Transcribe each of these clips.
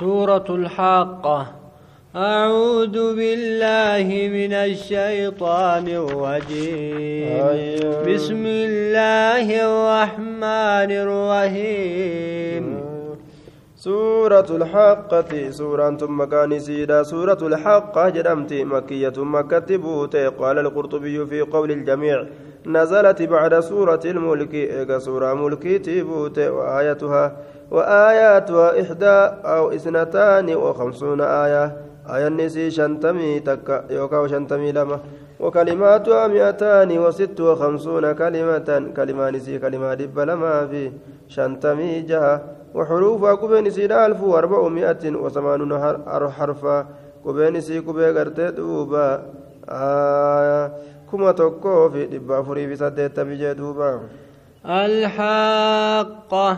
سورة الحاقة. أعوذ بالله من الشيطان الرجيم. بسم الله الرحمن الرحيم. سورة الحاقة سورة مكان سيدا. سورة الحاقة جدمت مكية مكة بوتي قال القرطبي في قول الجميع نزلت بعد سورة الملك. إيقا سورة ملكي تبوتي وآيتها. وآياتها إحدى أو إثنتان وخمسون آية. آية النسي شنتمي تكا يوكا شنتمي لما. وكلماتها مئتان وست وخمسون كلمة. كلمة نسي كلمة دب لما في شنتمي جها. وحروفها كبين سيدا ألف وأربعمائة وثمانون حرفا. كبين سي كبين غرتي دوبا. آية. كما توكو في دبا فري في سدت بجي دوبا. الحاقة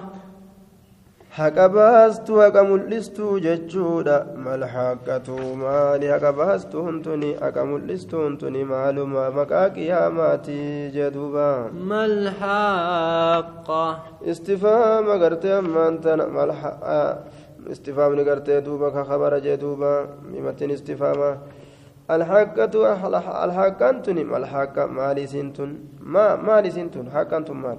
haqa baastuu haqa mul'istuu jechuudha mal haqqatu maali haqa baastuun tuni haqa mul'istuun tuni maaluma maqaa qiyaamaatii jedhuuba ما الحاقة istifaama gartee ammaan tana mal istifaamni gartee duuba ka kabara jedhuuba mimattiin istifaama الحقة الحقة تني ما الحقة مالي سنتن ما مالي سنتن حقة تن مال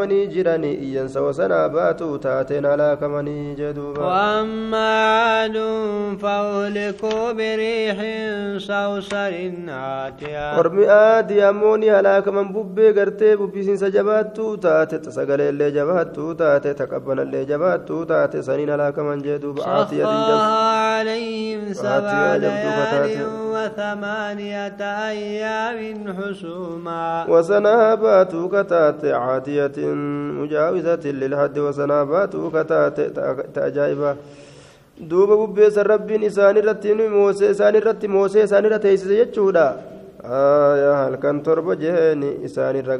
halaakamanii jiranii iyyansa wasanaa baatuu taateen halaakamanii duuba وأما عاد فأهلكوا بريح صرصر عاتية ormi aadii ammoo ni halaakaman bubbee gartee bubbisiinsa jabaattuu taate sagaleellee jabaattuu taate taqabbanallee jabaattuu taate saniin halaakaman jee duuba aatiyatin jabdu سخرها عليهم سبع مجاوزة للحد وسنابات كتات تأجائبا duuba bubbeessan rabbiin isaan irratti moosee isaan irratti moosee isaan irra teessise jechuudha aayaa halkan torba jeeni isaan irra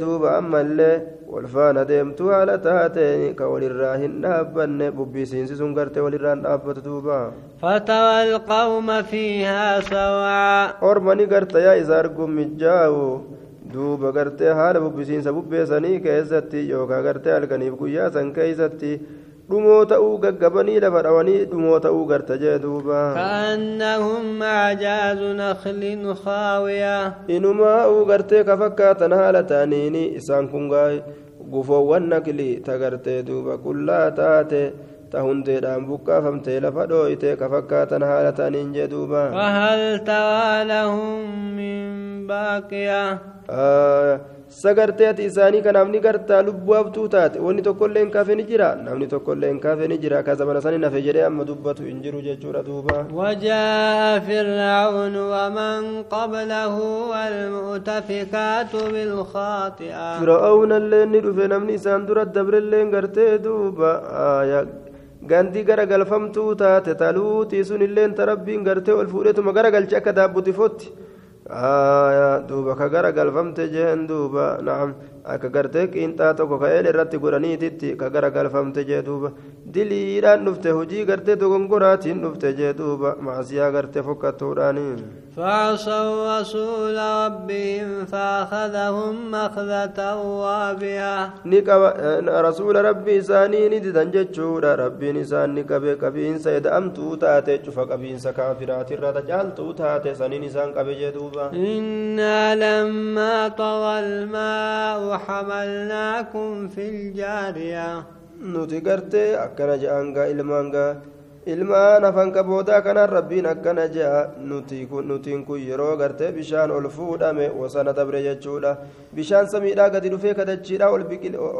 duuba ammallee wal faana deemtu haala taateen ka walirraa hin dhaabbanne bubbisiinsi sun gartee walirraa hin dhaabbatu duuba فترى القوم فيها سرعا ormani gartayaa isa arguun mijaa'u duuba gartee haala bubbisiinsa bubbeessanii keessatti yookaan gartee halkaniif guyyaa san keessatti dhumoo ta'uu gaggabanii lafa dhawanii dhumoo ta'uu garta jee duuba كأنهم أعجاز نخل خاوية inumaa'uu gartee ka fakkaatan haala ta'aniini isaan kun gaa gufoowwan naqlii ta gartee duuba qullaa taate ta hundeedhaan buqqaafamtee lafa dhooyte ka fakkaatan haala ta'aniin jee duuba فهل ترى لهم من باقية sagartee ati isaanii kanaaf ni gartaa lubbuu haftuu taate wanni tokkollee hin kaafee ni jira namni tokkollee hin kaafee ni jira ka zamana sani nafe jedhee amma dubbatu hin jiru jechuudha duuba وجاء فرعون ومن قبله والمؤتفكات بالخاطئة fir'aawna illee ni dhufe namni isaan dura dabrellee gartee duuba gandii gara galfamtuu taate taluutii sun illee ta rabbiin gartee ol fuudhetuma gara galche akka daabbuutifotti duuba ka gara galfamte jeen duuba naam akka gartee qiinxaa tokko ka eel irratti godhaniititti ka gara galfamte jee duuba diliidhaan dhufte hojii gartee dogongoraatiin dhufte jee duuba maasiyaa gartee fokkattuudhaanii فعصوا رسول ربهم فأخذهم أخذة وابية نكب رسول ربي ساني نددا جتشورا. ربي نسان نكب كبين سيد أم توتات شفا كبين سكافرات الرد جال توتات ساني نسان كب جدوبا. إنا لما طغى الماء حملناكم في الجارية. نتقرت أكرج أنقا إلمانقا ilmaan afaan qaboodaa kanaan rabbiin akkana je'a nutiin kun yeroo gartee bishaan ol fuudhame wasana dabre jechuudha bishaan samiidhaa gadi dhufee kadachiidhaa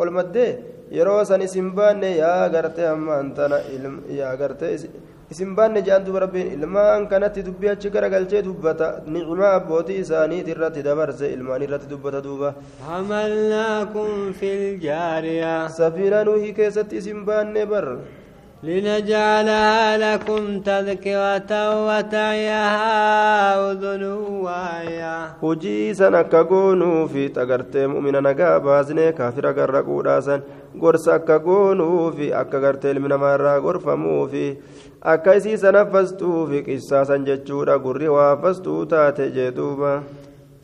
ol maddee yeroo san isin baanne yaa gartee ammaan tana yaa gartee isin baanne jedhan duba rabbiin ilmaan kanatti dubbii achi garagalchee dubbata nicmaa abbootii isaaniit irratti dabarse ilmaan irratti dubbata duuba حملناكم في الجارية safiinaa nuuhii keessatti isin baanne bar لنجعلها لكم تذكرة وتعيها أذن واعية agartee mu'mina nagaa baasnee kaafira garraquudhaasan gorsa akka goonuufi akka gartee ilmi namaa irraa gorfamuufi akka isii san haffastuufi qissaasan jechuudha gurri waa haffastuu taate jee duuba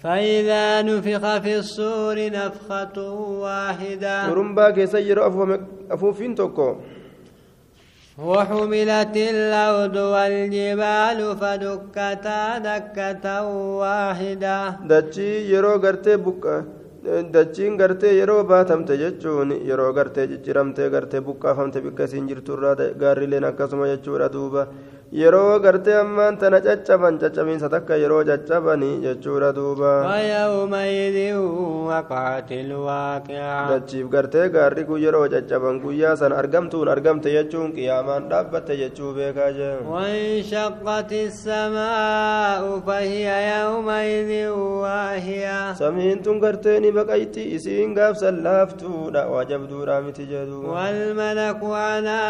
فإذا نفخ في الصور نفخة واحدة keessa yeroo afuufame- afuufiin tokko وحملت الأرض والجبال فدكتا دكة واحدة dachii yeroo gartee buqqa dachiin gartee yeroo baatamte jechuun yeroo gartee cicciramtee gartee buqqaafamte bikka isiin jirtu irraa gaarrileen akkasuma jechuudha duuba yeroo gartee ammaan tana caccaban caccabiinsa takka yeroo caccabanii jechuudha duuba dachiif gartee gaarri kun yeroo caccaban guyyaa san argamtuun argamte jechuun qiyaamaan dhaabbatte jechuu beekaa jee وانشقت السماء فهي يومئذ واهية gartee ni baqayti isiin gaafsan laaftuudha waa jabduudha miti jedhu والملك على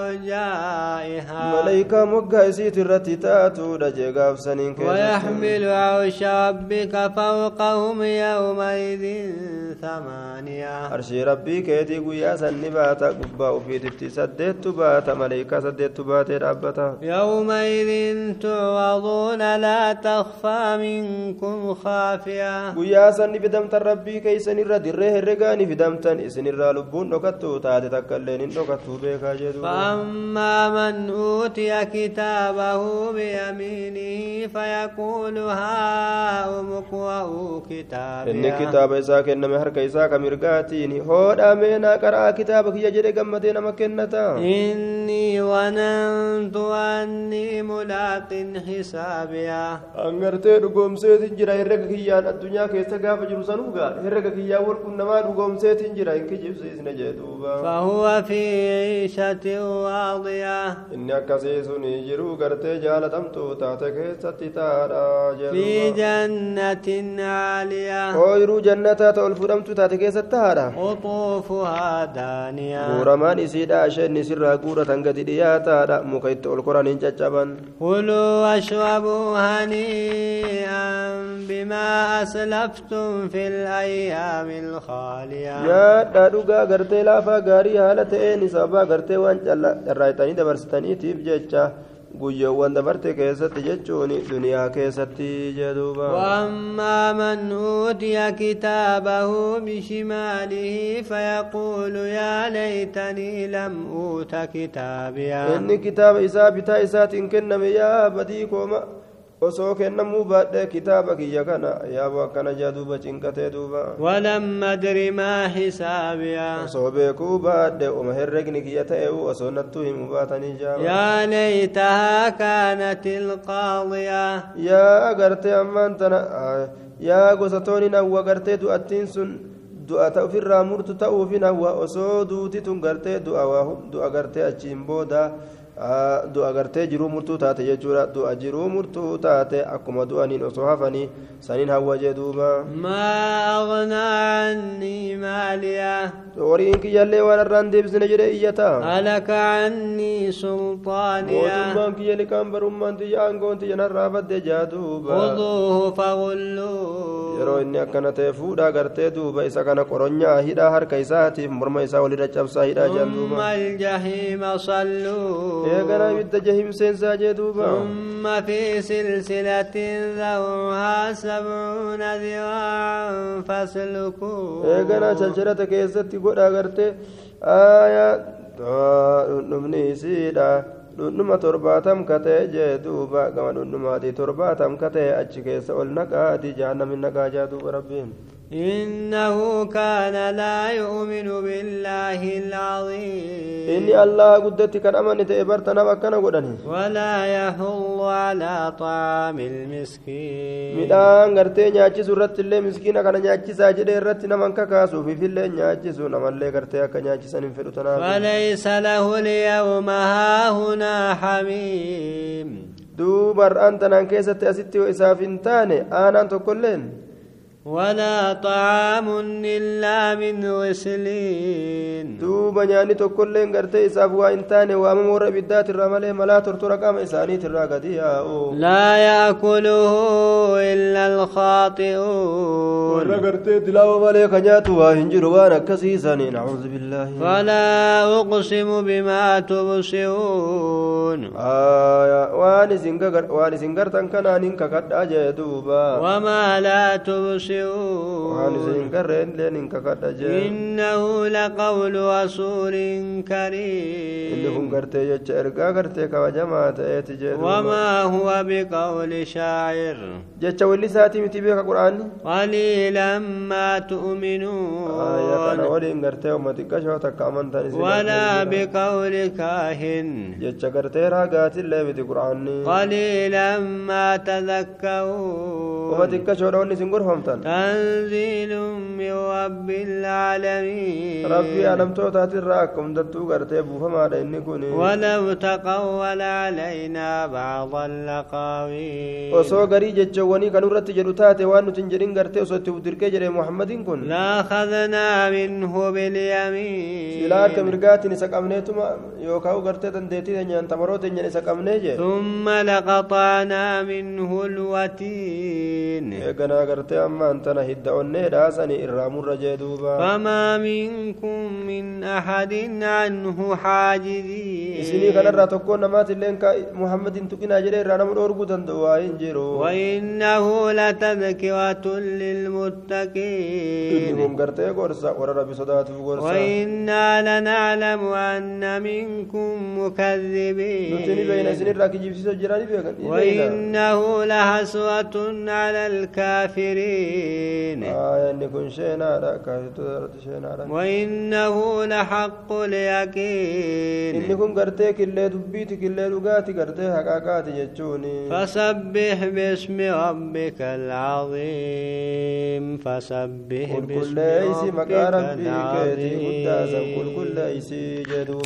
أرجائها ملائكة مقا إسيت الرتي تاتو دجي غافسنين ويحمل عرش ربك فوقهم يومئذ ثمانية. أرشي ربي كيتي قويا سني باتا قبا في تفتي سديت باتا ملائكة سديت باتا رابتا يومئذ تعرضون لا تخفى منكم خافية. قويا سني فدمت ربي كي سنر دريه الرقاني فدمتن إسنر لبون نكتو تاتي تكالين نكتو بيكا جدو. فأما من أوتي كتابه بيمينه فيقول هاؤم اقرءوا isaa kenname harka isaa ka mirgaatiin hoodhamee naa qaraa kitaaba kiyya jedhe gammadee nama kennata إني ظننت أني ملاق حسابيا. angartee dhugoomseetin jira herrega kiyyaan addunyaa keessa gaafa jiru sanuuga herrega kiyyaa warqun namaa dhugoomseetin jira hin kijibsiisne jee duuba فهو في عيشة راضية inni akkasii sun jiruu gartee jaalatamtuu taate keessatti taadha في jedhuuba جنة عالية ooyiruu jannataa ta ol fudhamtu taate keessatti taadha قطوفها دانية guuramaan isiidha isheen isirraa guuratan gadi dhiyaataadha muka itti ol koran hin caccaban كلوا واشربوا هنيئا بما أسلفتم في الأيام الخالية nyaadhaa dhugaa gartee laafaa gaarii haala ta'een sababaa gartee waan carraayitanii dabarsitaniitiif jecha guyyoowwan dabarte keessatti jechuun duniyaa keessatti jedhuuba وأما من أوتي كتابه بشماله فيقول يا ليتني لم أوت كتابيا inni kitaaba isaa bitaa isaatiin kenname yaa badii kooma osoo kennamuu baadhe kitaaba kiyya kana yaaboo akkana jaa duuba cinqatee duuba ولم أدر ما حسابيا osoo beekuu baadhe uma herregni kiyya ta'e'u osoo nattuu himu baatanii jaaba يا ليتها كانت القاضية yaa agartee ammaan tana ah, yaa gosatoonni nawwa gartee du'attiin sun du'a ta ofirraa murtu ta'uufi nawwa osoo duuti tun gartee du'a gartee achiin booda ah, du'a gartee jiruu murtuu taate jechuudha du'a jiruu murtuu taate akkuma du'aniin osoo hafanii saniin hawwa jee duuba ما أغنى عني مالية horiin kiyyallee waan irraan deebisne jedhe iyyataa هلك عني سلطانية mootummaan kiyya liqaan barummaan tiyya aangoon tiyya narraa badde jaa duuba خذوه فغلوه yeroo inni akkana ta'e fuudhaa gartee duuba isa kana qoronyaa hidhaa harka isaatiif morma isaa walirra cabsaa hidhaa ثم duuba الجحيم صلوه eegana ibidda jahim seensaa jee duuba ثم في سلسلة ذرعها سبعون ذراعا فاسلكوه eegana calcalata keessatti godhaa gartee aayaa dhundhumni isiidha dhundhuma torbaatam ka ta'e jee duuba gama dhundhumaatii torbaatam ka ta'e achi keessa ol naqaati jahannamin naqaa jaa duuba rabbiin إنه كان لا يؤمن بالله العظيم إني الله قدتي كان أمن تأبرتنا وكان قدني ولا يحض على طعام المسكين midhaan gartee nyaachisu irratti illee miskiina kana nyaachisaa jedhee irratti naman kakaasuufi illee nyaachisu namallee gartee akka nyaachisan hin fedhu tanaaf فليس له اليوم هاهنا حميم duuba har'aan tanaan keessatti asitti yoo isaaf hin taane aanaan tokkolleen ولا طعام إلا من غسلين. دوبا نياني تقول لين قرتي إسافوا إنتاني وأمور أمم ربيدات الرمالي ملا ترتر قام إساني تراغ لا يأكله إلا الخاطئون. ورقرتي تلاو مالي خجات وهنجر وانكسي ساني نعوذ بالله. فلا أقسم بما تبصرون. آه، آيا واني سنگر واني سنگر تنکنا وما لا تبصرون. Waan تبصرون isin garreen leen hin kakadha jee إنه لقول رسول inni kun كريم gartee jecha ergaa gartee kabajamaa ta'eeti jee duuba وما هو بقول شاعر jecha walli isaatii miti beeka quraanni قليلا ما kana تؤمنون waliin gartee umma xiqqashoo takka amantaan isin ولا. بقول كاهن jecha gartee raagaatillee miti quraanni قليلا ما umma تذكرون xiqqashoodha wanni isin gorfamtan تنزيل من رب العالمين. ربي ألم توتات الرأكم دتو قرتي أبو فما لإنكوني ولو تقول علينا بعض اللقاوين وصو قري جتجواني قلو رتي جلو تاتي وانو تنجرين قرتي وصو تبدر محمدين كون كن. لاخذنا منه باليمين. سلاك مرقاتي نسك يوكاو قرتي تنديتي دنيا انتمروتي نسك نسك أمنيجي ثم لقطعنا منه الوتين. إيه يا قرتي أمان sanii irraa murra jee duuba فما منكم من أحد عنه حاجزين namaatilleen ka muhammadin tuqinaa jedhee irraa nama dhoorguu danda'u waa hin jiru وإنه لتذكرة للمتقين kun gartee gorsa warra rabbi sodaatuuf gorsa وإنا لنعلم أن منكم مكذبين isinirraa kijibsiisoo jira ni beekan ni beeyna وإنه لحسرة على الكافرين آية وإنه لحق اليقين. إنكم قرتيك اللي دبيتك اللي لقاتي قرتيها قاقاتي جتوني فسبح باسم ربك العظيم. فسبح باسم ربك العظيم قل كل كل ليسي جدو